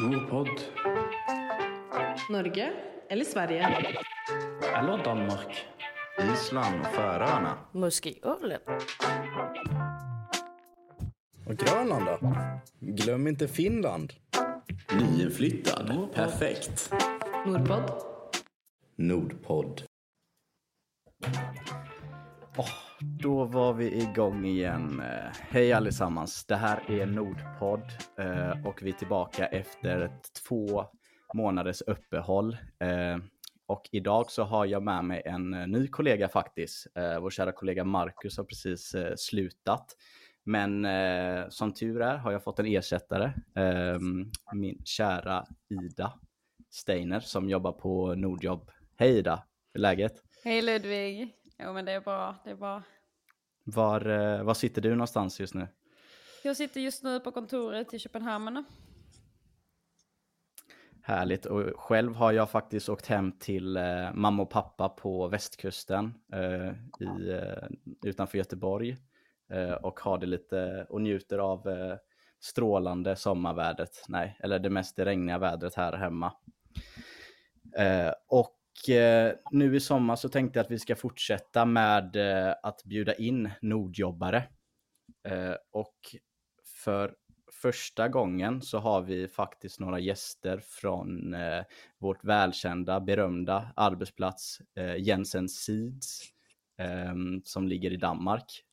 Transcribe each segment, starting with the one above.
Nordpodd. Norge eller Sverige? Eller Danmark. Island och Färöarna. Muskölen. Och Grönland då? Glöm inte Finland. Nyinflyttad. Perfekt. Nordpodd. Nordpodd. Då var vi igång igen. Eh, hej allesammans. Det här är Nordpodd eh, och vi är tillbaka efter ett två månaders uppehåll. Eh, och idag så har jag med mig en ny kollega faktiskt. Vår kära kollega Marcus har precis slutat. Men eh, som tur är har jag fått en ersättare. Eh, Min kära Ida Steiner som jobbar på Nordjobb. Hej Ida, hur är läget? Hej Ludvig. Jo men det är bra, det är bra. Var, eh, var sitter du någonstans just nu? Jag sitter just nu på kontoret i Köpenhamn. Härligt. Och själv har jag faktiskt åkt hem till eh, mamma och pappa på västkusten eh, i, eh, utanför Göteborg. Eh, och har det lite och njuter av eh, strålande sommarvädret. Nej, eller det mest regniga vädret här hemma. Och Eh, nu i sommar så tänkte jag att vi ska fortsätta med eh, att bjuda in nordjobbare. Eh, och för första gången så har vi faktiskt några gäster från eh, vårt välkända, berömda arbetsplats eh, Jensen Seeds eh, som ligger i Danmark.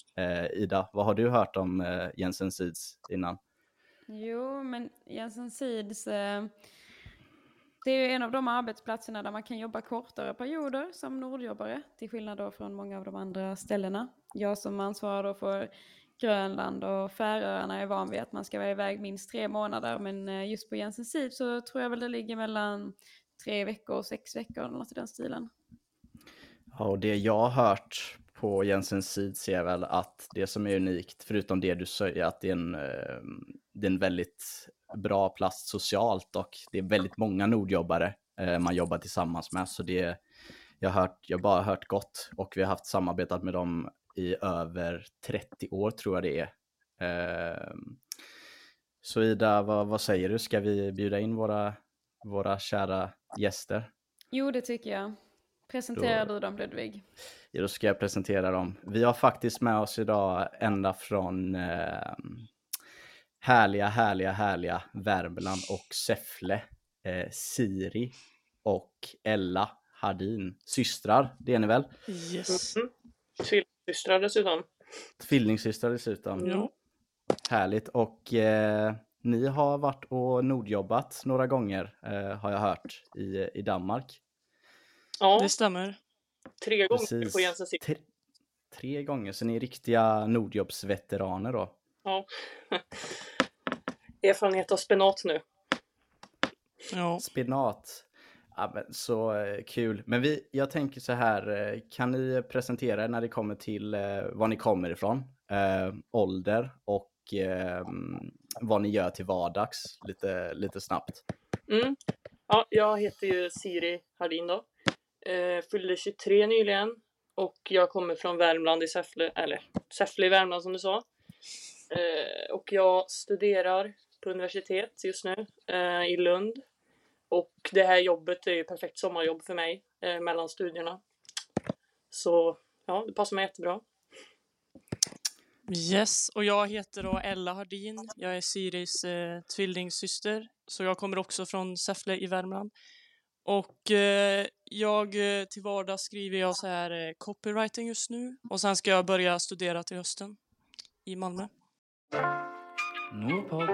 Ida, vad har du hört om Jensen Seeds innan? Jo men Jensen Seeds, eh, det är ju en av de arbetsplatserna där man kan jobba kortare perioder som nordjobbare. Till skillnad då från många av de andra ställena. Jag som ansvarar då för Grönland och Färöarna är van vid att man ska vara iväg minst tre månader. Men eh, just på Jensen Seeds så tror jag väl det ligger mellan tre veckor och sex veckor eller något i den stilen. Ja, och det jag har hört på Jensens ser jag väl att det som är unikt, förutom det du säger, att det är en, eh, det är en väldigt bra plats socialt och det är väldigt många nordjobbare eh, man jobbar tillsammans med. Så det, jag har hört, jag bara hört gott och vi har haft samarbetat med dem i över 30 år tror jag det är. Eh, Så Ida, vad, vad säger du? Ska vi bjuda in våra, våra kära gäster? Jo det tycker jag. Presenterar Då- du dem Ludvig? Ja, då ska jag presentera dem. Vi har faktiskt med oss idag ända från eh, härliga, härliga, härliga Värmland och Säffle. Eh, Siri och Ella Hardin. Systrar, det är ni väl? Yes. Tvillingsystrar dessutom. Tvillingsystrar dessutom. Ja. Härligt. Och eh, ni har varit och nordjobbat några gånger eh, har jag hört i, i Danmark. Ja, Det stämmer. tre gånger Precis. på Jensen City. Tre, tre gånger, så ni är riktiga nordjobbsveteraner då. Ja. Erfarenhet av spenat nu. Ja. Spinat. Ja, men så eh, kul. Men vi, jag tänker så här, eh, kan ni presentera er när det kommer till eh, var ni kommer ifrån, eh, ålder och eh, vad ni gör till vardags lite, lite snabbt. Mm. Ja, jag heter ju Siri Hardin då. Eh, fyllde 23 nyligen och jag kommer från Värmland i Säffle, eller Säffle i Värmland som du sa. Eh, och jag studerar på universitet just nu eh, i Lund. Och det här jobbet är ju perfekt sommarjobb för mig eh, mellan studierna. Så ja, det passar mig jättebra. Yes, och jag heter då Ella Hardin. Jag är Siris eh, tvillingsyster, så jag kommer också från Säffle i Värmland. Och eh, jag eh, till vardags skriver jag så här eh, copywriting just nu och sen ska jag börja studera till hösten i Malmö. Nordpodd.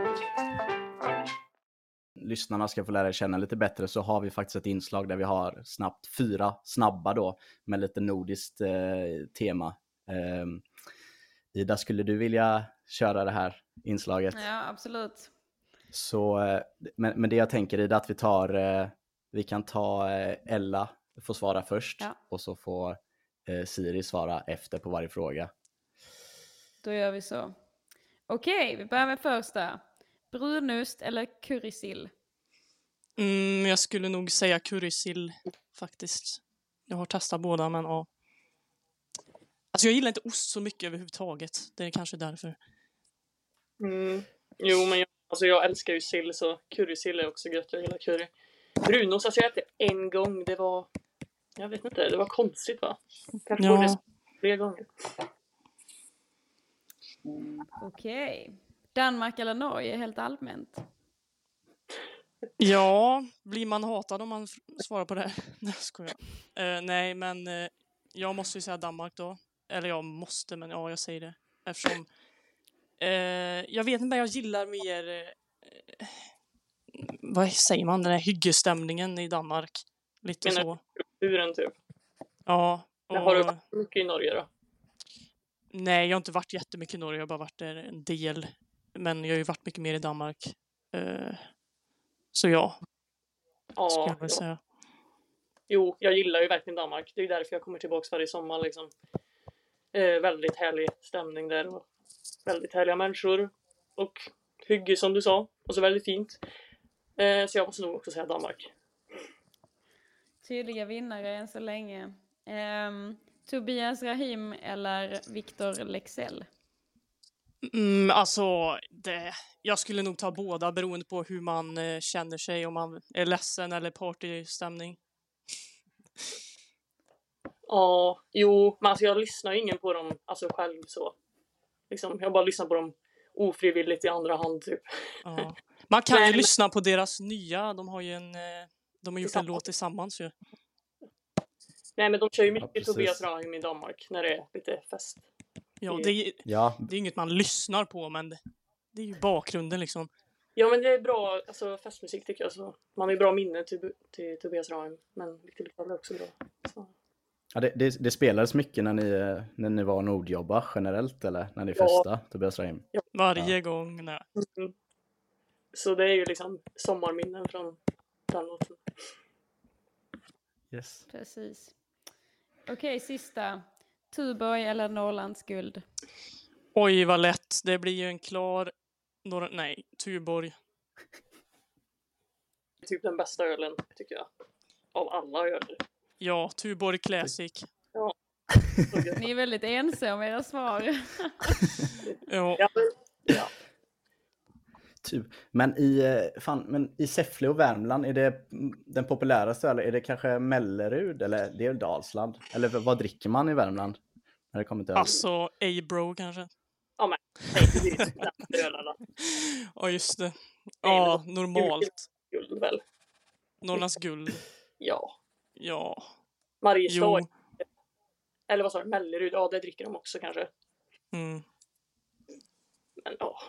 Lyssnarna ska få lära känna lite bättre så har vi faktiskt ett inslag där vi har snabbt fyra snabba då med lite nordiskt eh, tema. Eh, Ida, skulle du vilja köra det här inslaget? Ja absolut. Så, eh, men, men det jag tänker Ida, att vi tar, eh, vi kan ta eh, Ella får svara först Ja. och så får eh, Siri svara efter på varje fråga. Då gör vi så. Okej, vi börjar med första. Brunost eller currysill? Mm, jag skulle nog säga currysill faktiskt. Jag har testat båda men ja. Alltså jag gillar inte ost så mycket överhuvudtaget. Det är kanske därför. Mm. Jo, men jag Alltså jag älskar ju sill så currysill är också gött. Jag gillar curry. Brunost, alltså jag äter en gång. Det var... Jag vet inte, det var konstigt va? Kanske Ja. borde fler gånger. Okej. Danmark eller Norge helt allmänt? Ja, blir man hatad om man svarar på det här? Nej, skojar. Eh, nej, men eh, jag måste ju säga Danmark då. Eller jag måste, men ja, jag säger det. Eftersom eh, jag vet inte, men jag gillar mer vad säger man, den här hyggesstämningen i Danmark. Lite Menar så. Strukturen typ. Ja. Men har du och- varit mycket i Norge då? Nej, jag har inte varit jättemycket i Norge, jag har bara varit där en del. Men jag har ju varit mycket mer i Danmark. Eh, så ja, Ja, jag väl ja. säga. Jo, jag gillar ju verkligen Danmark. Det är ju därför jag kommer tillbaka varje sommar liksom. Eh, väldigt härlig stämning där och väldigt härliga människor. Och hygge som du sa. Och så väldigt fint. Eh, så jag måste nog också säga Danmark. Tydliga vinnare än så länge. Ehm, Tobias Rahim eller Victor Lexell? Mm, alltså, det, jag skulle nog ta båda beroende på hur man eh, känner sig, om man är ledsen eller partystämning. Ja, jo, men alltså jag lyssnar ju ingen på dem alltså själv så. Liksom, jag bara lyssnar på dem ofrivilligt i andra hand typ. Ja. Man kan ju Men- lyssna på deras nya, de har ju en, eh, de har gjort en låt tillsammans ju. Nej men de kör ju mycket precis. Tobias Rahim i Danmark när det är lite fest. Ja, det, är- Ja, det är inget man lyssnar på, men det, det är ju bakgrunden liksom. Ja men det är bra alltså, festmusik tycker jag. Så man har ju bra minne till, till Tobias Rahim. Men Victor Leksell är också bra. Så. ja det, det, det spelades mycket när ni, när ni var Nordjobba generellt eller när ni Ja. festade, Tobias Rahim? Varje gång. Nej. Mm. så det är ju liksom sommarminnen från den låten. Yes. Precis. Okej, sista. Tuborg eller Norrlands guld? Oj, vad lätt. Det blir ju en klar... Norra, nej, Tuborg. Det är typ den bästa ölen tycker jag. Av alla öl. Ja, Tuborg Classic. Gött. Ni är väldigt ense om era svar. Ja, Ja, men, ja. Typ. Men i, eh, fan, men i Säffle och Värmland, är det den populäraste eller är det kanske Mellerud eller det är Dalsland? Eller vad dricker man i Värmland? När det kommer till alltså A-bro kanske. Nej, det är ju den ölarna. Ja, just det. Ja, men- normalt. Guld väl? Norrlands guld. Ja. Ja. Mariestad. Eller vad sa du? Mellerud? Ja, det dricker de också kanske. Mm. Men ja.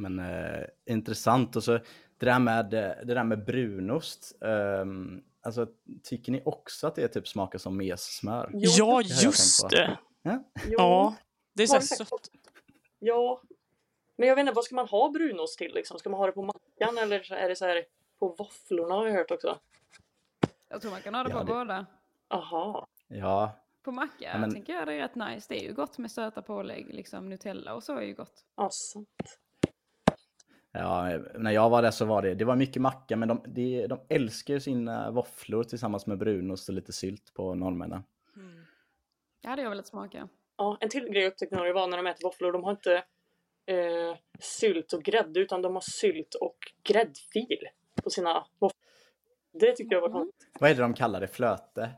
Men eh, intressant. Och så det där med, eh, det där med brunost. ehm, alltså, tycker ni också att det typ smakar som messmör? Ja, det just det. Ja? Ja, det är så sött. Ja. Men jag vet inte, vad ska man ha brunost till liksom? Ska man ha det på mackan eller är det så här på våfflorna har jag hört också? Jag tror man kan ha det Ja, på det- båda. Aha. Ja, På macka Ja, men- tänker jag det är rätt nice. Det är ju gott med söta pålägg, liksom Nutella och så är ju gott. Alltså. Ja, när jag var där så var det, det var mycket macka, men de, de, de älskar ju sina våfflor tillsammans med brunost och lite sylt på norrmännen. Mm. Det hade jag velat smaka. Ja, en till grej jag upptäckte Norge var när de äter våfflor. De har inte eh, sylt och grädde utan de har sylt och gräddfil på sina våfflor. Det tyckte jag var Mm. konstigt. Vad är det de kallar det? Flöte?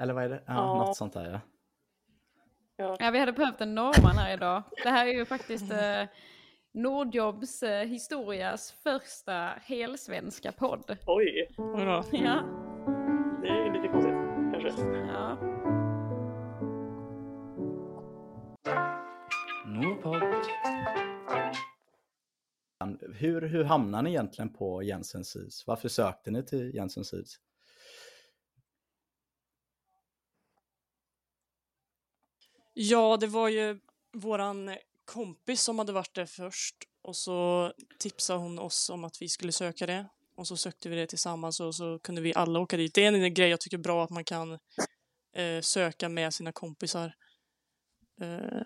Eller vad är det? Ja, Ja. något sånt där ja. Ja, vi hade behövt en norrman här idag. Det här är ju faktiskt eh, Nordjobs eh, historias första helsvenska podd. Oj, Oj då. Ja, det är lite konstigt kanske. ja. Nordpodd. Hur, hur hamnade ni egentligen på Jensens hus? Varför sökte ni till Jensens hus? Ja, det var ju våran kompis som hade varit där först och så tipsade hon oss om att vi skulle söka det. Och så sökte vi det tillsammans och så kunde vi alla åka dit. Det är en grej jag tycker är bra att man kan eh, söka med sina kompisar. Eh,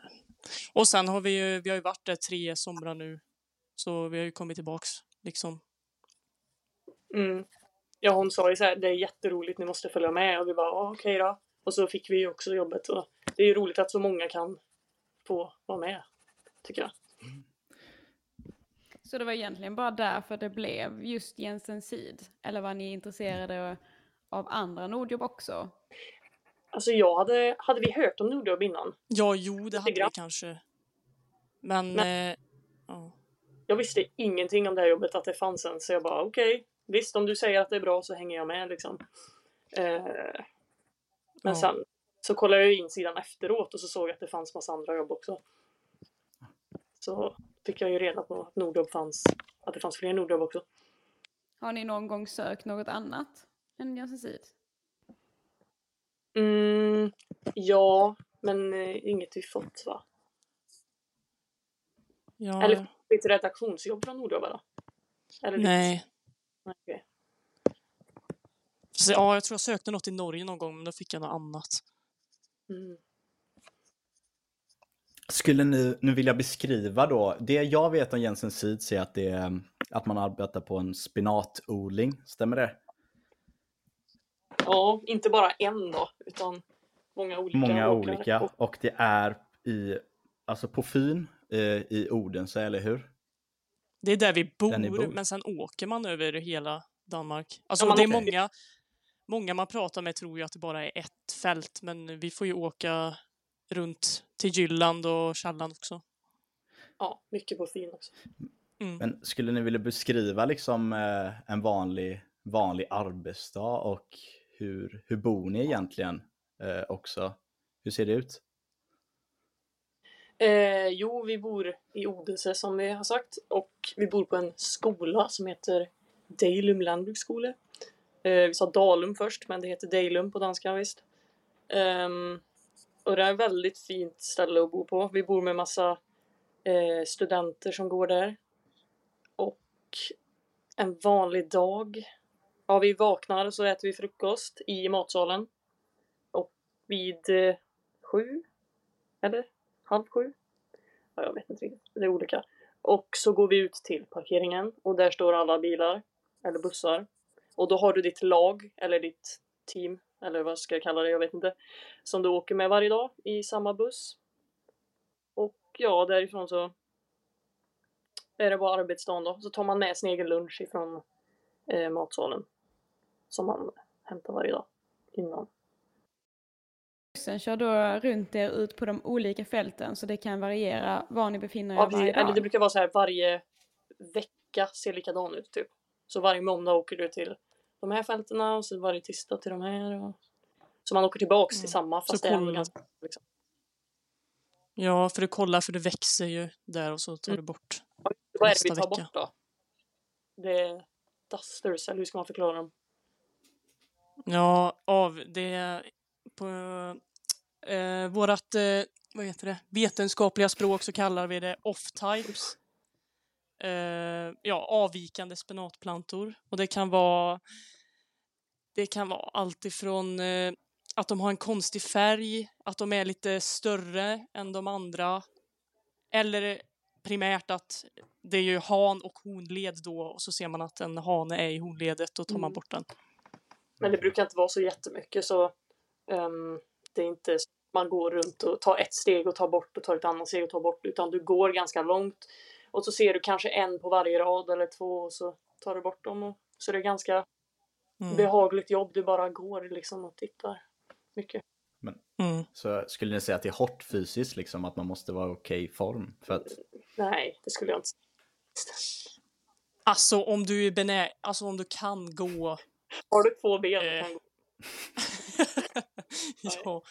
och sen har vi ju, vi har ju varit där tre somrar nu. Så vi har ju kommit tillbaks liksom. Mm. Ja, hon sa ju så här, det är jätteroligt, ni måste följa med. Och vi bara, "Ja, okej då. Och så fick vi ju också jobbet. Och det är ju roligt att så många kan få vara med, tycker jag. Så det var egentligen bara därför det blev just Jensen Seed? Eller var ni intresserade av andra Nordjobb också? Alltså jag hade, hade vi hört om Nordjobb innan? Ja, jo, det hade vi kanske. Men, Men- eh, ja. Jag visste ingenting om det här jobbet, att det fanns ens. Så jag bara okej, visst om du säger att det är bra så hänger jag med liksom. Eh, men Ja. sen så kollade jag in sidan efteråt och så såg jag att det fanns massa andra jobb också. Så fick jag ju reda på att Nordjobb fanns, att det fanns fler Nordjobb också. Har ni någon gång sökt något annat än Jensen Seed? Mm, ja, men eh, inget vi fått va? ja. Eller lite redaktionsjobb från Nordjobb eller? Eller Nej. Nej, okej. Så, ja, jag tror jag sökte något i Norge någon gång, men då fick jag något annat. Mm. Skulle ni, nu vill jag beskriva då, det jag vet om Jensen Seeds är att, det är att man arbetar på en spinatodling, stämmer det? Ja, inte bara en då, utan många olika. Många olika Och, och det är i, alltså på Fyn eh, i Odense, eller hur? Det är där vi bor, Där bor. men sen åker man över hela Danmark. Alltså, Ja, det är många, många man pratar med tror ju att det bara är ett fält, men vi får ju åka runt till Jylland och Källan också. ja, mycket på fin också. Mm. Men skulle ni vilja beskriva liksom eh, en vanlig, vanlig arbetsdag och hur, hur bor ni egentligen eh, också? Hur ser det ut? Eh, jo, vi bor i Odense som vi har sagt och vi bor på en skola som heter Dejlum landbruksskola. Eh, vi sa Dalum först, men det heter Dejlum på danska visst. Ehm, och det är ett väldigt fint ställe att bo på. Vi bor med massa eh, studenter som går där. Och en vanlig dag. Ja, vi vaknar och så äter vi frukost i matsalen. Och vid eh, sju, eller halv sju. Ja, jag vet inte riktigt. Det är olika. Och så går vi ut till parkeringen och där står alla bilar eller bussar. Och då har du ditt lag eller ditt team eller vad ska jag kalla det, jag vet inte. Som du åker med varje dag i samma buss. Och ja, därifrån så är det bara arbetsdagen då. Så tar man med sin egen lunch ifrån eh, matsalen. Som man hämtar varje dag innan. Sen kör då runt er ut på de olika fälten så det kan variera var ni befinner er Ja, varje Eller dag. det brukar vara så här varje vecka ser likadan ut typ. Så varje måndag åker du till de här fältena och så varje tisdag till de här. Och... Så man åker tillbaks till Mm. samma Så fast det är ganska liksom. Ja, för att kolla, för det växer ju där och så tar Mm. du bort. Vad är det vi tar vecka. bort då? Det är dusters, eller hur ska man förklara dem? Ja, av det på eh, vårat, eh, vad heter det, vetenskapliga språk så kallar vi det off-types. Eh, ja, avvikande spenatplantor. Och det kan vara, det kan vara allt ifrån eh, att de har en konstig färg, att de är lite större än de andra. Eller primärt att det är ju han och honled då och så ser man att en hane är i honledet och tar man Mm. bort den. Men det brukar inte vara så jättemycket så ehm, det är inte så man går runt och tar ett steg och tar bort och tar ett annat steg och tar bort utan du går ganska långt och så ser du kanske en på varje rad eller två och så tar du bort dem. Och, så det är ganska Mm. behagligt jobb. Du bara går liksom och tittar mycket. Mm. Så skulle ni säga att det är hårt fysiskt, liksom att man måste vara i okej form? För att, Nej, det skulle jag inte säga. Alltså om du är benä... Alltså om du kan gå. Har du två ben Eh. kan gå. ja.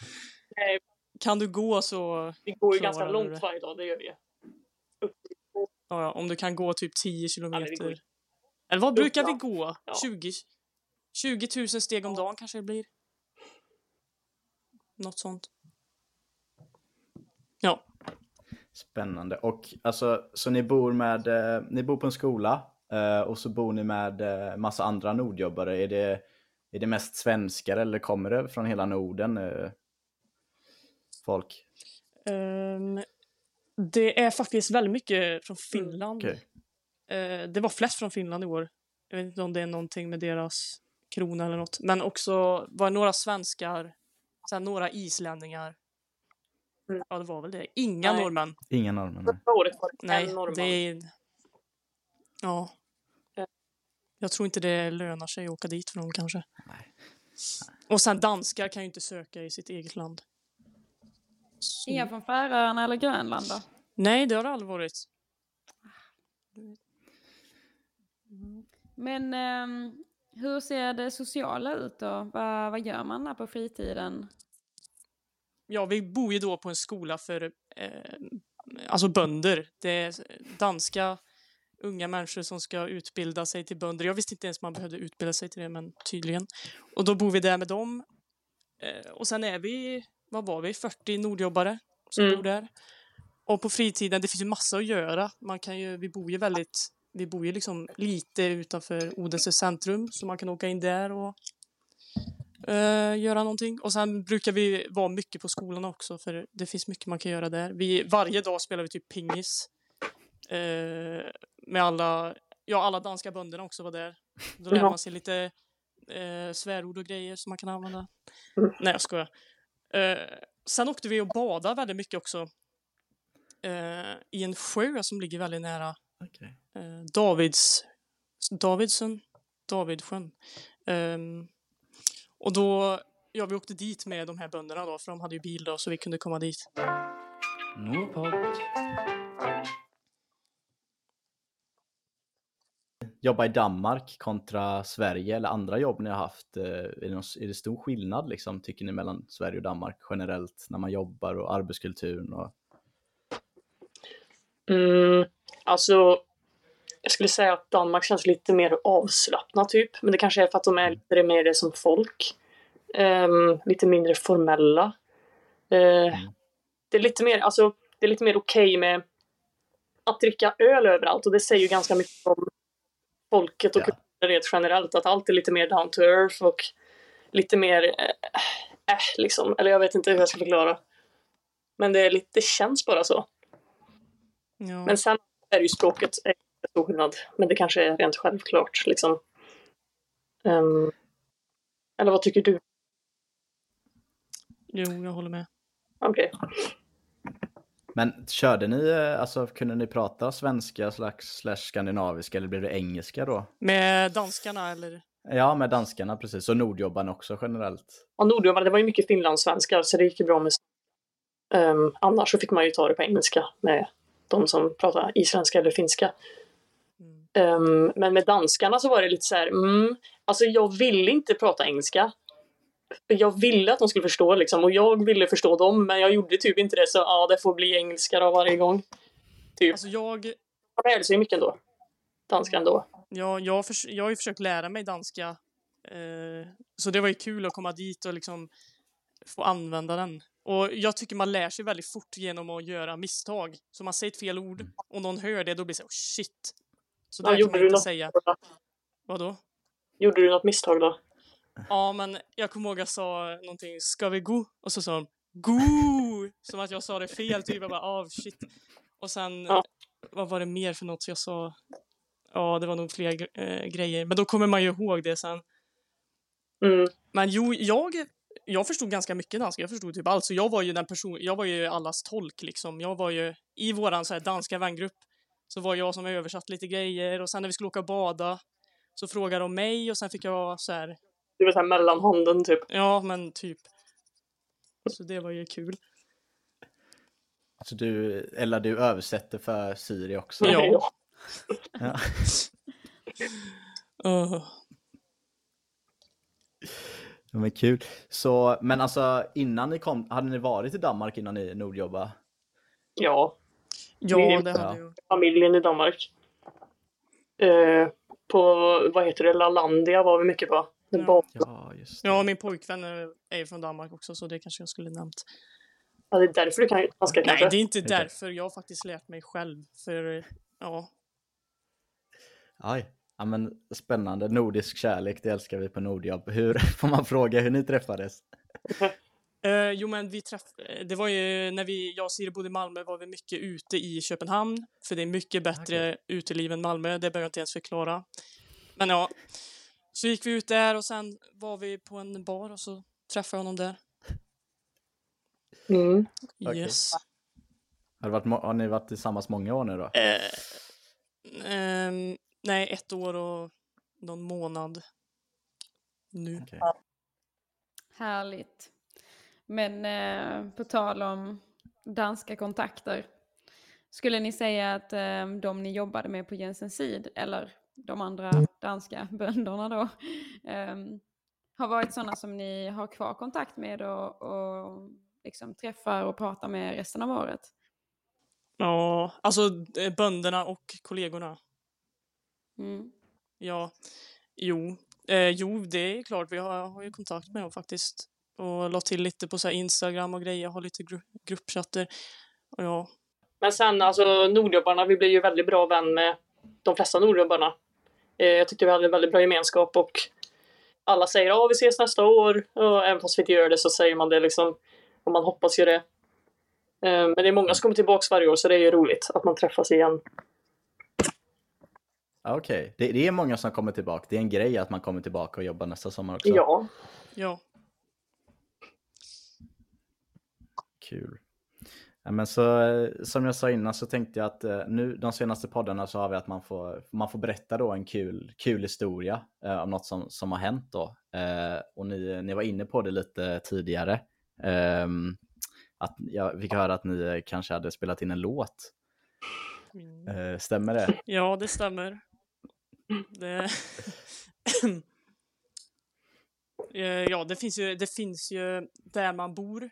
Nej. Kan du gå så... Vi går ju ganska långt varje dag, det gör vi Ja, ja, om du kan gå typ 10 Ja, men det kilometer. ju. Eller vad brukar vi Ja. gå? Ja. 20, 20 000 steg om Ja. dagen kanske det blir. Något sånt. Ja. Spännande. Och alltså, så ni bor med, eh, ni bor på en skola eh, och så bor ni med eh, massa andra nordjobbare. Är det, är det mest svenskar eller kommer det från hela Norden? Eh, folk? Ehm, det är faktiskt väldigt mycket från Finland. Okej. Eh, det var flest från Finland i år. Jag vet inte om det är någonting med deras krona eller något. Men också var det några svenskar, sen några islänningar. Mm. Ja, det var väl det. Inga Nej. norrmän. Inga norrmän? nej. Förra året var det Nej, en norrman. det är... Ja. Ja. Jag tror inte det lönar sig att åka dit för dem kanske. Nej. Och sen danskar kan ju inte söka i sitt eget land. Så- Inga från Färöarna eller Grönland då? Nej, det har det aldrig varit. Men ehm, hur ser det sociala ut då? Vad, vad gör man där på fritiden? Ja, vi bor ju då på en skola för eh, alltså bönder. Det är danska unga människor som ska utbilda sig till bönder. Jag visste inte ens man behövde utbilda sig till det, men tydligen. Och då bor vi där med dem. Eh, och sen är vi, vad var vi, 40 nordjobbare som Mm. bor där. Och på fritiden, det finns ju massa att göra. Man kan ju, vi bor ju väldigt, vi bor ju liksom lite utanför Odense centrum, så man kan åka in där och eh, göra någonting. Och sen brukar vi vara mycket på skolan också, för det finns mycket man kan göra där. Vi, varje dag spelar vi typ pingis. Eh, med alla, ja alla danska bönderna också var där. Då lär man sig lite eh, svärord och grejer som man kan använda. Mm. Nej jag skojar. Eh, sen åkte vi och badade väldigt mycket också. Eh, I en sjö som ligger väldigt nära Okej. eh, Davids, Davidsson, Davidsjön. Ehm, och då, ja vi åkte dit med de här bönderna då, för de hade ju bil då så vi kunde komma dit. Nordpodd. Jobba i Danmark kontra Sverige eller andra jobb ni har haft. eh, Är det, någon, är det stor skillnad liksom, tycker ni mellan Sverige och Danmark generellt när man jobbar och arbetskulturen? Och... Mm, alltså, jag skulle säga att Danmark känns lite mer avslappnat typ. Men det kanske är för att de är lite mer det som folk. Ehm, lite mindre formella. Eh, Det är lite mer, alltså, det är lite mer okej med att dricka öl överallt. Och det säger ju ganska mycket om folket och Ja. rent generellt. Att allt är lite mer down to earth och lite mer, eh, äh, liksom. Eller jag vet inte hur jag ska förklara. Men det, är lite, det känns bara så. Ja. Men sen är ju språket en stor skillnad. Men det kanske är rent självklart liksom. Ehm, eller vad tycker du? Jo, jag håller med. Okej. Men körde ni, eh, alltså kunde ni prata svenska slags, slash skandinaviska eller blev det engelska då? Med danskarna eller? Ja, med danskarna precis. Och nordjobbarna också generellt. Och nordjobbare, det var ju mycket finlandssvenskar så det gick ju bra med Ehm, Annars så fick man ju ta det på engelska med de som pratar isländska eller finska. Ehm, men med danskarna så var det lite så här, mm, alltså jag ville inte prata engelska. Jag ville att de skulle förstå liksom och jag ville förstå dem men jag gjorde typ inte det så ja, det får bli engelska då varje gång. Typ. Alltså jag, Jag lärde sig mycket ändå. Danska ändå. jag, jag, förs- jag har ju försökt lära mig danska. Eh, så det var ju kul att komma dit och liksom få använda den. Och jag tycker man lär sig väldigt fort genom att göra misstag. Så man säger ett fel ord och någon hör det, då blir det så oh, shit. Så Ja, där kan man inte säga. Vadå? Gjorde du något misstag då? Ja, men jag kommer ihåg jag sa någonting, ska vi gå? Och så sa de, go! Som att jag sa det fel, typ. Jag bara, ah, shit. Och sen, Ja. vad var det mer för något jag sa? Ja, det var nog fler eh, grejer. Men då kommer man ju ihåg det sen. Mm. Men jo, jag, jag förstod ganska mycket danska. Jag förstod typ allt. Så jag var ju den person, jag var ju allas tolk liksom. Jag var ju i våran så här danska vängrupp så var jag som översatt lite grejer och sen när vi skulle åka och bada så frågade de mig och sen fick jag så här, Du vet, så här mellanhanden typ. ja men typ. Så det var ju kul. Så du, eller du översätter för Siri också? Ja. Ja. Uh, Ja, men kul. Så, men alltså innan ni kom, hade ni varit i Danmark innan ni nordjobbade? Ja. ja, Vi- det Ja. hade ju. familjen i Danmark. Eh, på, vad heter det, Lalandia var vi mycket på. Ja. Ja, just det. Ja, min pojkvän är är ju från Danmark också så det kanske jag skulle nämnt. Ja, det är därför du kan danska Nej, kanske. det är inte därför. Jag har faktiskt lärt mig själv. För ja, Aj. Ja, men spännande. Nordisk kärlek, det älskar vi på Nordjobb. Hur, får man fråga hur ni träffades? Eh, jo, men vi träff... eh, Det var ju när vi, jag och Siri bodde i Malmö var vi mycket ute i Köpenhamn. För det är mycket bättre uteliv än Malmö. Det behöver jag inte ens förklara. Men ja, så gick vi ut där och sen var vi på en bar och så träffade jag honom där. Mm. Yes. Har, det varit, har ni varit tillsammans många år nu då? Eh, ehm, nej, ett år och någon månad nu. Okej. Härligt. Men eh, på tal om danska kontakter. Skulle ni säga att eh, de ni jobbade med på Jensens Sid, eller de andra danska bönderna då, eh, har varit sådana som ni har kvar kontakt med och, och liksom träffar och pratar med resten av året? Ja, alltså eh, bönderna och kollegorna. Mm. Ja, jo. Eh, jo, det är klart. Vi har, har ju kontakt med dem faktiskt. Och la till lite på så här Instagram och grejer. Har lite gru gruppchatter. Och ja, Men sen alltså Nordjobbarna, vi blev ju väldigt bra vän med de flesta Nordjobbarna. Eh, jag tyckte vi hade en väldigt bra gemenskap och alla säger ja vi ses nästa år. Och även fast vi inte gör det så säger man det liksom. Och man hoppas ju det. Eh, men det är många som kommer tillbaka varje år så det är ju roligt att man träffas igen. Ja, Okej, det, det är många som kommer tillbaka. Det är en grej att man kommer tillbaka och jobbar nästa sommar också. Ja. ja. Kul. Ja, men så, eh, som jag sa innan så tänkte jag att eh, nu de senaste poddarna så har vi att man får, man får berätta då en kul, kul historia eh, om något som, som har hänt då. Eh, och ni, ni var inne på det lite tidigare. Ehm, att jag fick höra att ni eh, kanske hade spelat in en låt. Mm. Eh, stämmer det? Ja, det stämmer. Det... Eh, ja, det finns, ju, det finns ju där man bor.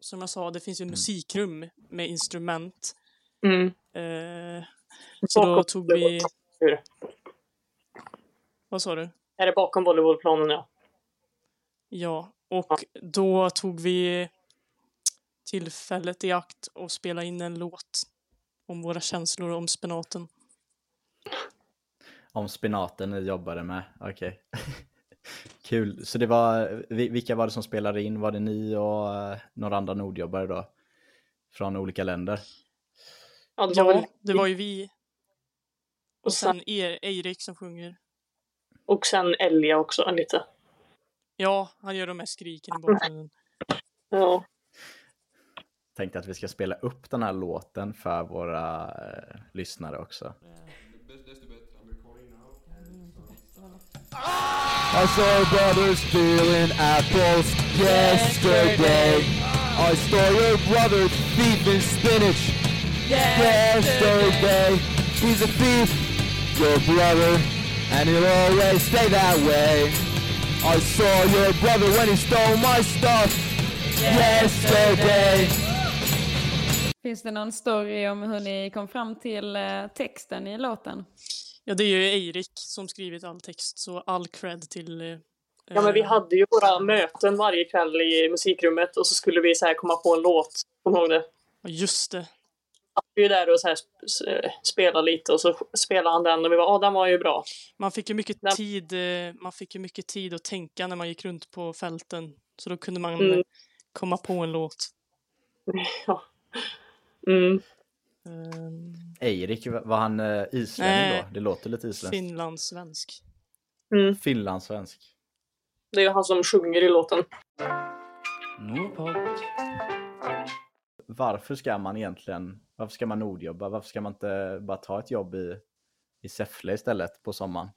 Som jag sa, det finns ju musikrum med instrument. Mm. Eh, så då Bakom tog vi... Hur? Vad sa du? Är det bakom volleybollplanen ja. Ja, och då tog vi tillfället i akt och spela in en låt om våra känslor om spenaten. Om spinaten ni jobbade med? Okej. Kul. Så det var, vi- vilka var det som spelade in? Var det ni och eh, några andra nordjobbare då? Från olika länder? Ja, det var Ja, väl... det var ju vi. Och sen, er, Eirik som sjunger. och sen Elia också lite. Ja, han gör de här skriken i bakgrunden. Ja. Tänkte att vi ska spela upp den här låten för våra eh, lyssnare också. I saw brothers stealing apples yesterday. I saw your brother thieving spinach yesterday. He's a thief, your brother, and he'll always stay that way. I saw your brother when he stole my stuff yesterday. Finns det någon story om hur ni kom fram till eh, texten i låten? Ja, det är ju Eirik som skrivit all text, så all cred till... eh, ja, men vi eh, hade ju våra möten varje kväll i musikrummet och så skulle vi så här komma på en låt. Kommer ihåg det? ja, Just det. Vi är där och så här sp- s- spela lite och så spelade han den och vi var ja den var ju bra. Man fick ju mycket Nej. tid, eh, man fick ju mycket tid att tänka när man gick runt på fälten. Så då kunde man Mm. eh, komma på en låt. Ja. Mm. Eirik, var han eh, islänning Nej. då? Det låter lite isländskt. Finlandssvensk. Mm. Finlandssvensk. Det är ju han som sjunger i låten. Nordpodd. Varför ska man egentligen, varför ska man nordjobba? Varför ska man inte bara ta ett jobb i, i Säffle istället på sommaren?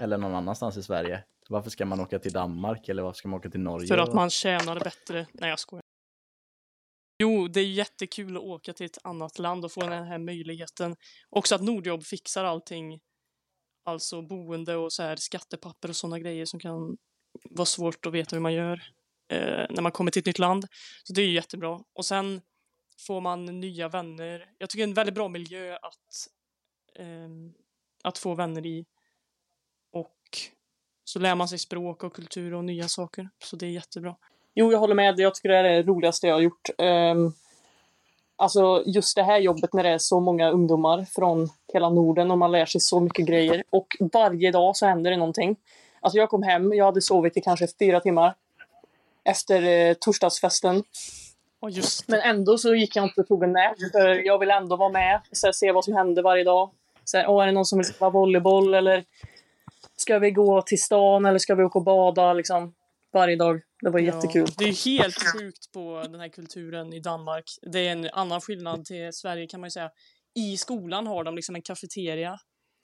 Eller någon annanstans i Sverige? Varför ska man åka till Danmark eller varför ska man åka till Norge? För att man tjänar bättre. Nej, jag skojar. Jo, det är jättekul att åka till ett annat land och få den här möjligheten. Också att Nordjobb fixar allting. Alltså boende och så här skattepapper och sådana grejer som kan vara svårt att veta hur man gör eh, när man kommer till ett nytt land. Så det är ju jättebra. Och sen får man nya vänner. Jag tycker det är en väldigt bra miljö att, eh, att få vänner i. Och så lär man sig språk och kultur och nya saker. Så det är jättebra. Jo, jag håller med. Jag tycker det är det roligaste jag har gjort. Um, alltså just det här jobbet när det är så många ungdomar från hela Norden och man lär sig så mycket grejer. Och varje dag så händer det någonting. Alltså jag kom hem, jag hade sovit i kanske fyra timmar. Efter eh, torsdagsfesten. Just Men ändå så gick jag inte och tog en nap. För jag vill ändå vara med. Här, se vad som händer varje dag. Så här, åh, är det någon som vill spela volleyboll? Eller ska vi gå till stan? Eller ska vi åka och bada? Liksom, varje dag. Det var jättekul. Ja, det är helt sjukt på den här kulturen i Danmark. Det är en annan skillnad till Sverige kan man ju säga. I skolan har de liksom en kafeteria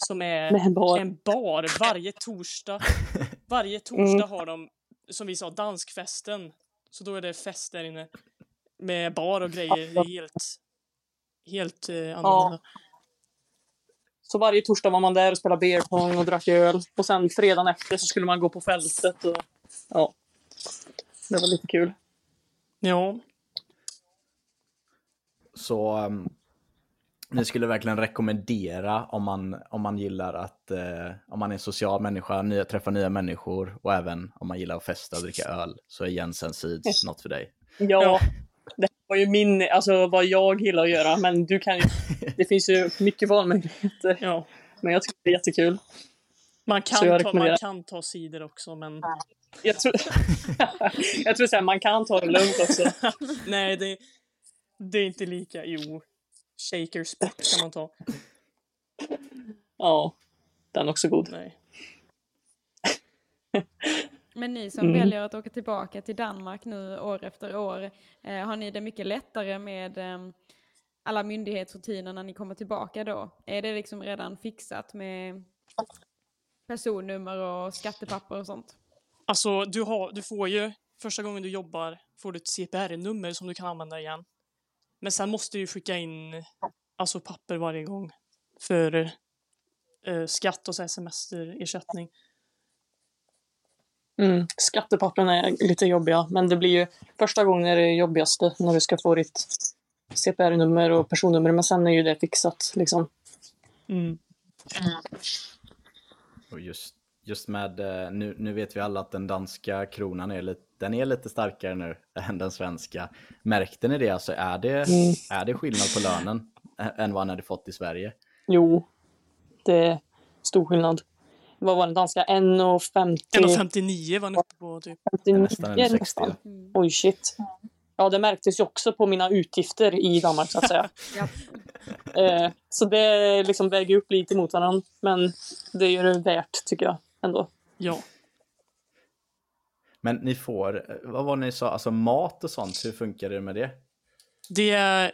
som är en bar. en bar varje torsdag. Varje torsdag har de, som vi sa, danskfesten. Så då är det fest där inne. Med bar och grejer. Det är helt, helt eh, annorlunda. Så varje torsdag var man där och spelade beer pong och drack öl. Och sen fredagen efter så skulle man gå på fältet. Och, ja. Det var lite kul. Ja. Så um, ni skulle verkligen rekommendera om man, om man gillar att, eh, om man är en social människa, nya, träffa nya människor och även om man gillar att festa och dricka öl så är Jensen Seeds något för dig. Ja, det var ju min, alltså vad jag gillar att göra. Men du kan ju, det finns ju mycket valmöjligheter. ja. Men jag tycker det är jättekul. Man kan, ta, man kan ta sidor också men Jag tror, jag tror så här, man kan ta det lugnt också. nej det, det är inte lika, jo. Shaker sport kan man ta. Ja, den är också god. Nej. Men ni som Mm. väljer att åka tillbaka till Danmark nu år efter år, eh, har ni det mycket lättare med eh, alla myndighetsrutiner när ni kommer tillbaka då? Är det liksom redan fixat med personnummer och skattepapper och sånt? Alltså du, har, du får ju, första gången du jobbar får du ett CPR-nummer som du kan använda igen. Men sen måste du skicka in alltså papper varje gång för eh, skatt och så här semesterersättning. Mm. Skattepappen är lite jobbiga, men det blir ju första gången är det jobbigaste när du ska få ditt CPR-nummer och personnummer, men sen är ju det fixat liksom. Mm. Och just, just med, eh, nu, nu vet vi alla att den danska kronan är lite, den är lite starkare nu än den svenska. Märkte ni det? Alltså är det, Mm. är det skillnad på lönen än vad han hade fått i Sverige? Jo, det är stor skillnad. Vad var den danska? 1,50? 1,59 var han uppe på typ. Nästan en 60. nästan. Oj, shit. Ja, det märktes ju också på mina utgifter i Danmark så att säga. Ja. Eh, så det liksom väger upp lite mot varandra. Men det gör det värt tycker jag ändå. Ja. Men ni får, eh, vad var det ni sa, alltså mat och sånt, hur funkar det med det? Det är,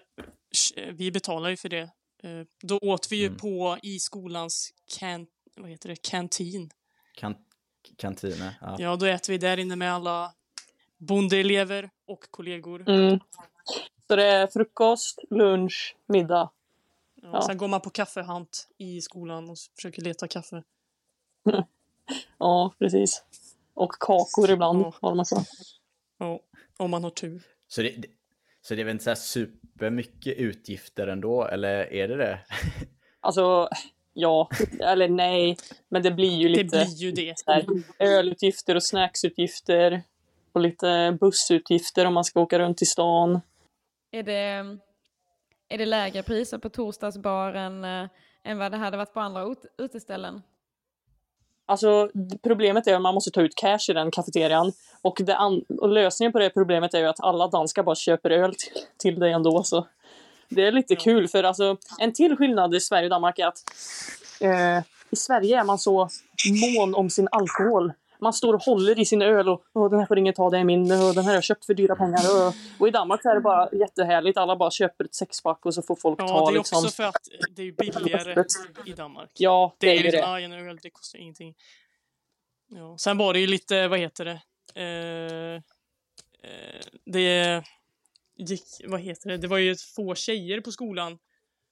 vi betalar ju för det. Eh, Då åt vi ju Mm. på i skolans can, vad heter det, kantin. Kan, kantiner? Ja. Ja, då äter vi där inne med alla bondeelever och kollegor. Mm. Så det är frukost, lunch, middag. Ja, Ja. Sen går man på kaffehant i skolan och försöker leta kaffe. Ja, precis. Och kakor ibland Ja. har de också. Ja, om man har tur. Så, det, det- så det är väl inte så här supermycket utgifter ändå, eller är det det? Alltså, ja, eller nej. Men det blir ju Det lite blir ju det. så här, ölutgifter och snacksutgifter. Och lite bussutgifter om man ska åka runt i stan. Är det, är det lägre priser på torsdagsbaren eh, än vad det hade varit på andra ut- uteställen? Alltså problemet är att man måste ta ut cash i den kafeterian. Och, och lösningen på det problemet är ju att alla danskar bara köper öl till, till dig ändå. Så det är lite kul för alltså en till skillnad i Sverige och Danmark är att eh, i Sverige är man så mån om sin alkohol. Man står och håller i sin öl och Åh, den här får ingen ta, det är min, och den här har jag köpt för dyra pengar. Och, och i Danmark är det bara jättehärligt, alla bara köper ett sexpack och så får folk Ja, ta det är liksom. också för att det är billigare i Danmark. Ja, Det är ju ah, en öl, det kostar ingenting. Ja. Sen var det ju lite, vad heter det? Eh, eh, det gick, vad heter det? Det var ju få tjejer på skolan.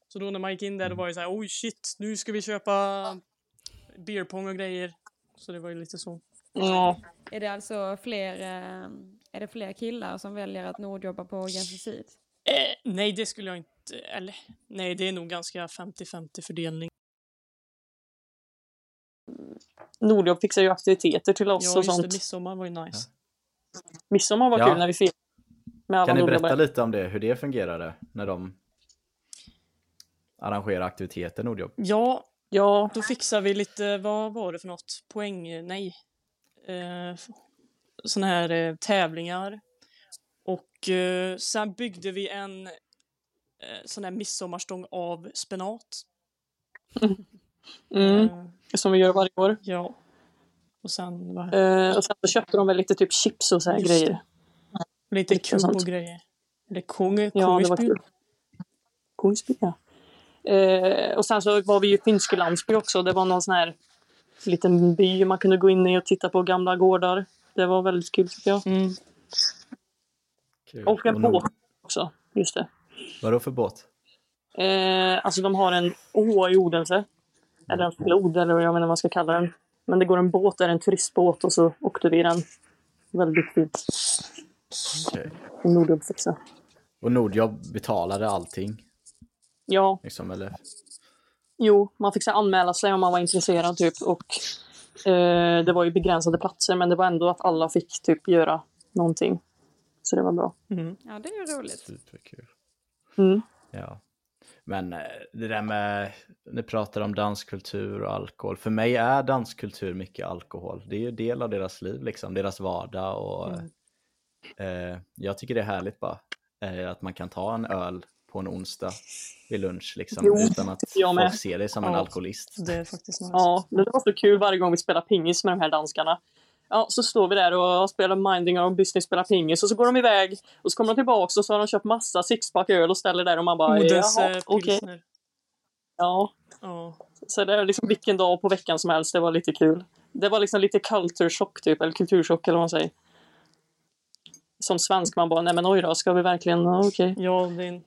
Så då när man gick in där då var det så här, oj shit, nu ska vi köpa beer pong och grejer. Så det var ju lite så. Ja. Är det alltså fler, eh, är det fler killar som väljer att nordjobba på Jensen Seed? Eh, nej, det skulle jag inte, eller nej, det är nog ganska 50-50 fördelning. Nordjobb fixar ju aktiviteter till oss Ja, och just sånt. det, midsommar var ju nice. Midsommar var Ja. kul när vi firade med alla Kan ni berätta lite om det, hur det fungerade när de arrangerar aktiviteter Nordjobb? Ja, Ja, Då fixar vi lite, vad var det för något? Poäng, nej. Eh, såna här eh, tävlingar. Och eh, sen byggde vi en eh, sån här midsommarstång av spenat. mm, Eh, som vi gör varje år. ja. Och sen vad, Eh, och sen så köpte de väl lite typ chips och så här Just grejer. det. lite lite kub sånt. och grejer. Eller kung, Ja, det var kul. Kungsby, ja. Eh, och sen så var vi ju Finske Landsby också. Det var någon sån här liten by man kunde gå in i och titta på gamla gårdar. Det var väldigt kul tycker jag. Mm. Kul. Och en båt också. Just det. Vadå för båt? Eh, alltså de har en å i Odense. Eller en flod eller jag vet inte vad man ska kalla den. Men det går en båt där, en turistbåt och så åkte vi den. Väldigt fint. Okej. I Norduppväxa. Och Nordjobb betalade allting? Ja, Liksom, eller? Jo, man fick så anmäla sig om man var intresserad typ. Och eh, det var ju begränsade platser men det var ändå att alla fick typ göra någonting. Så det var bra. Mm. Ja, det är ju roligt. Superkul. Mm. Ja. Men eh, det där med, ni pratar om danskultur och alkohol. För mig är danskultur mycket alkohol. Det är ju del av deras liv, liksom, deras vardag. Och, eh, jag tycker det är härligt bara. Eh, att man kan ta en öl på en onsdag vid lunch liksom, Jo, utan att folk ser dig som en Ja. alkoholist. Det är faktiskt nice. Ja, det var så kul varje gång vi spelar pingis med de här danskarna. Ja, så står vi där och spelar minding och business spelar pingis och så går de iväg och så kommer de tillbaks och så har de köpt massa sixpack öl och ställer där och man bara Odens jaha, eh, okej. pilsner. Ja, Ja. så det är liksom vilken dag på veckan som helst. Det var lite kul. Det var liksom lite culture shock typ, eller kulturchock eller vad man säger. Som svensk man bara, nej men oj då, ska vi verkligen, ja, okej. ja, det är en...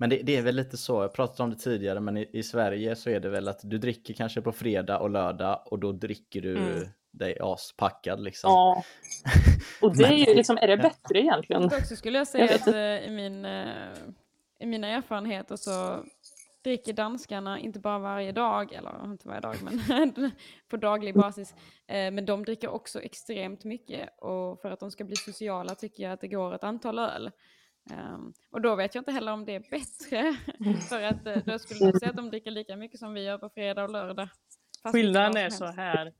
Men det, det är väl lite så, jag pratade om det tidigare, men i, i Sverige så är det väl att du dricker kanske på fredag och lördag och då dricker du Mm. dig aspackad liksom. Ja. Och det är ju liksom, är det bättre egentligen? Också skulle jag säga att eh, i, min, eh, i mina erfarenheter så dricker danskarna inte bara varje dag, eller inte varje dag, men på daglig basis. Eh, men de dricker också extremt mycket och för att de ska bli sociala tycker jag att det går ett antal öl. Ehm, och då vet jag inte heller om det är bättre, för att eh, då skulle jag säga att de dricker lika mycket som vi gör på fredag och lördag. Skillnaden är så här.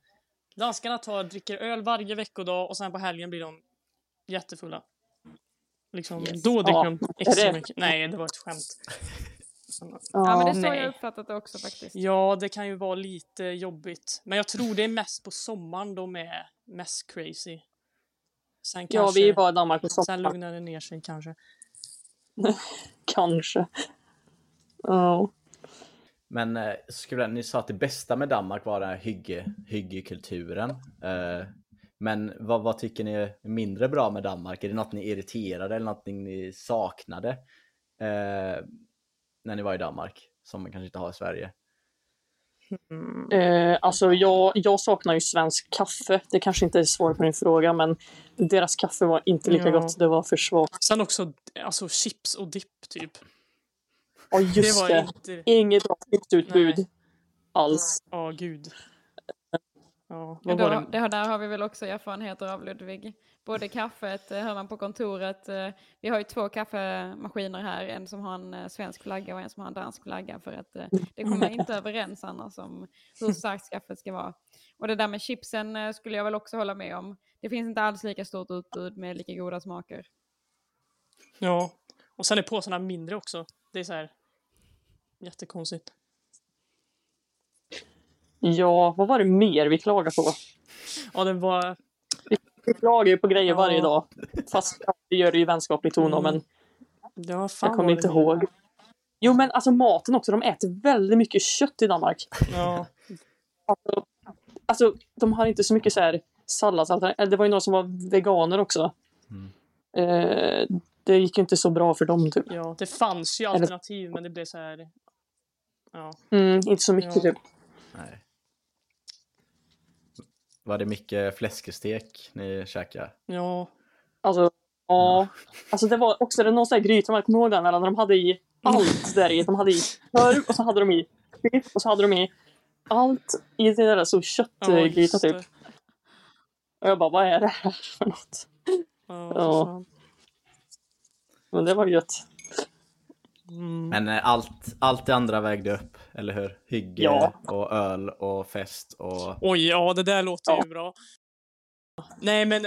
Danskarna tar, dricker öl varje veckodag och sen på helgen blir de jättefulla. Liksom, Yes. Då dricker Ja, de extra mycket. Nej, det var ett skämt. Ja, men det är så nej. jag uppfattat det också faktiskt. Ja, det kan ju vara lite jobbigt. Men jag tror det är mest på sommaren de är mest crazy. Sen kanske, Ja, vi är bara i Danmark på sen sommaren. lugnar det ner sig kanske. Kanske. Ja. Men eh, skulle, ni sa att det bästa med Danmark var den här hygge, hyggekulturen. Eh, men vad, vad tycker ni är mindre bra med Danmark? Är det något ni irriterade eller något ni saknade eh, när ni var i Danmark? Som man kanske inte har i Sverige. Eh, alltså jag, jag saknar ju svensk kaffe. Det kanske inte är svar på din fråga, men deras kaffe var inte lika Ja. gott. Det var för svagt. Sen också alltså, chips och dipp typ. Ja, just det det. var inte... Inget bra chipsutbud Nej. alls. Ja, gud. Ja, då, det? där har vi väl också erfarenheter av Ludvig. Både kaffet, eh, hör man på kontoret. eh, Vi har ju två kaffemaskiner här, en som har en eh, svensk flagga och en som har en dansk flagga. För att det kommer inte överens annars om hur starkt kaffet ska vara. Och det där med chipsen eh, skulle jag väl också hålla med om. Det finns inte alls lika stort utbud med lika goda smaker. Ja. Och sen är påsarna mindre också. Det är så här jättekonstigt. Ja, vad var det mer vi klagade på? Ja, det var... Vi klagar ju på grejer Ja. varje dag. Fast ja, vi gör det i vänskaplig ton, Mm. men det var fan jag kommer inte det- ihåg. Jo, men alltså maten också. De äter väldigt mycket kött i Danmark. Ja. Alltså, alltså de har inte så mycket så här salladsalternativ. Det var ju några som var veganer också. Mm. Eh, det gick ju inte så bra för dem typ. ja, det fanns ju Eller- alternativ men det blev så här... Ja. Mm, inte så mycket Ja. typ. Nej. Var det mycket fläskestek ni käkade? Ja. Alltså, ja. Alltså det var också det någon sån här gryta, man kommer ihåg den? Eller när de hade i allt där i. De hade i korv och så hade de i och så hade de i allt i det där så köttgryta just typ. Och jag bara, vad är det här för något? Ja, Ja. Men det var gött. Mm. Men eh, allt, allt det andra vägde upp, eller hur? Hygge Ja. och öl och fest och... Oj, ja det där låter Ja. ju bra. Nej men,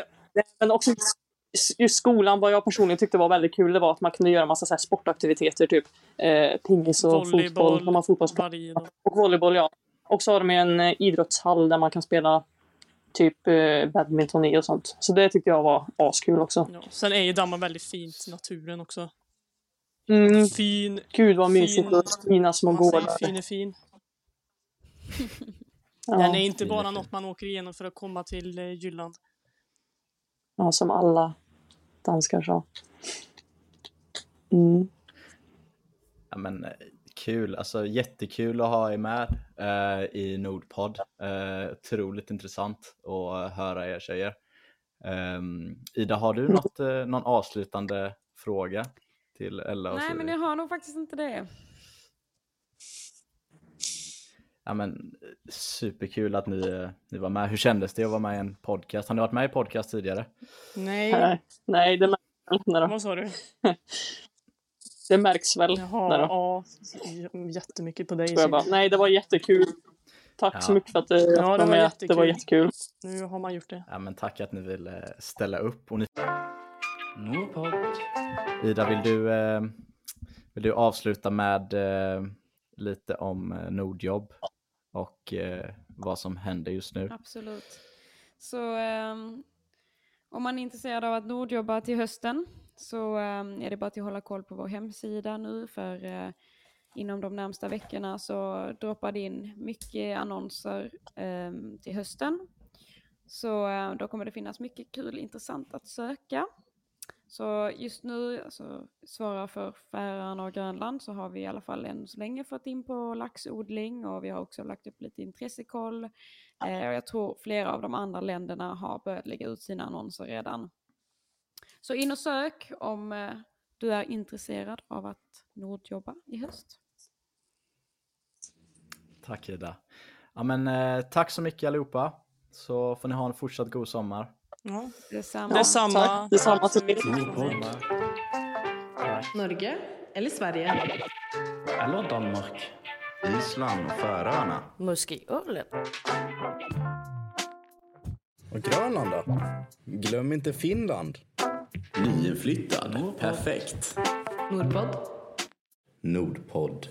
Men också just- just skolan, vad jag personligen tyckte var väldigt kul, det var att man kunde göra massa så här sportaktiviteter, typ eh, pingis och Volleyboll, fotboll. Har fotbollsplan och volleyboll, ja. Och så har de ju en eh, idrottshall där man kan spela typ eh, badminton i och sånt. Så det tyckte jag var askul också. Ja. Sen är ju Danmark väldigt fint, naturen också. Mm. Fin, Gud vad mysigt Fin- och fina små gårdar. fin är fin. Ja. Den är inte bara något man åker igenom för att komma till eh, Jylland. ja, som alla danskar sa. Mm. Ja, men, kul, alltså jättekul att ha er med eh, i Nordpodd. Eh, otroligt intressant att höra er tjejer. Ehm, Ida, har du något, eh, någon avslutande fråga till Ella och Nej, Siri? men jag har nog faktiskt inte det. Ja, men, eh, superkul att ni, eh, ni var med. Hur kändes det att vara med i en podcast? Har ni varit med i podcast tidigare? Nej, Nej, det då. vad sa du? Det märks väl. Jaha, ja, jättemycket på dig. Så jag bara, nej, det var jättekul. Tack Ja. så mycket för att du Ja, det var med. Det var jättekul. jättekul. Nu har man gjort det. Ja, men tack att ni ville ställa upp. Och ni. Ida, vill du, eh, vill du avsluta med eh, lite om eh, Nordjobb och eh, vad som händer just nu? Absolut. Så ehm, om man är intresserad av att nordjobba till hösten så ehm, är det bara till att hålla koll på vår hemsida nu för eh, inom de närmsta veckorna så droppar det in mycket annonser ehm, till hösten. Så eh, då kommer det finnas mycket kul intressant att söka. Så just nu, alltså, svarar för Färöarna och Grönland, så har vi i alla fall än så länge fått in på laxodling och vi har också lagt upp lite intressekoll. Eh, och jag tror flera av de andra länderna har börjat lägga ut sina annonser redan. Så in och sök om eh, du är intresserad av att nordjobba i höst. Tack Ida. Ja, men, eh, tack så mycket allihopa. Så får ni ha en fortsatt god sommar. Ja. Detsamma. Detsamma. Tack, detsamma till er. Norge eller Sverige? Eller Danmark. Island och Färöarna. Muskölen. Och Grönland då? Glöm inte Finland. Nyinflyttad. Perfekt. Nordpodd. Nordpodd.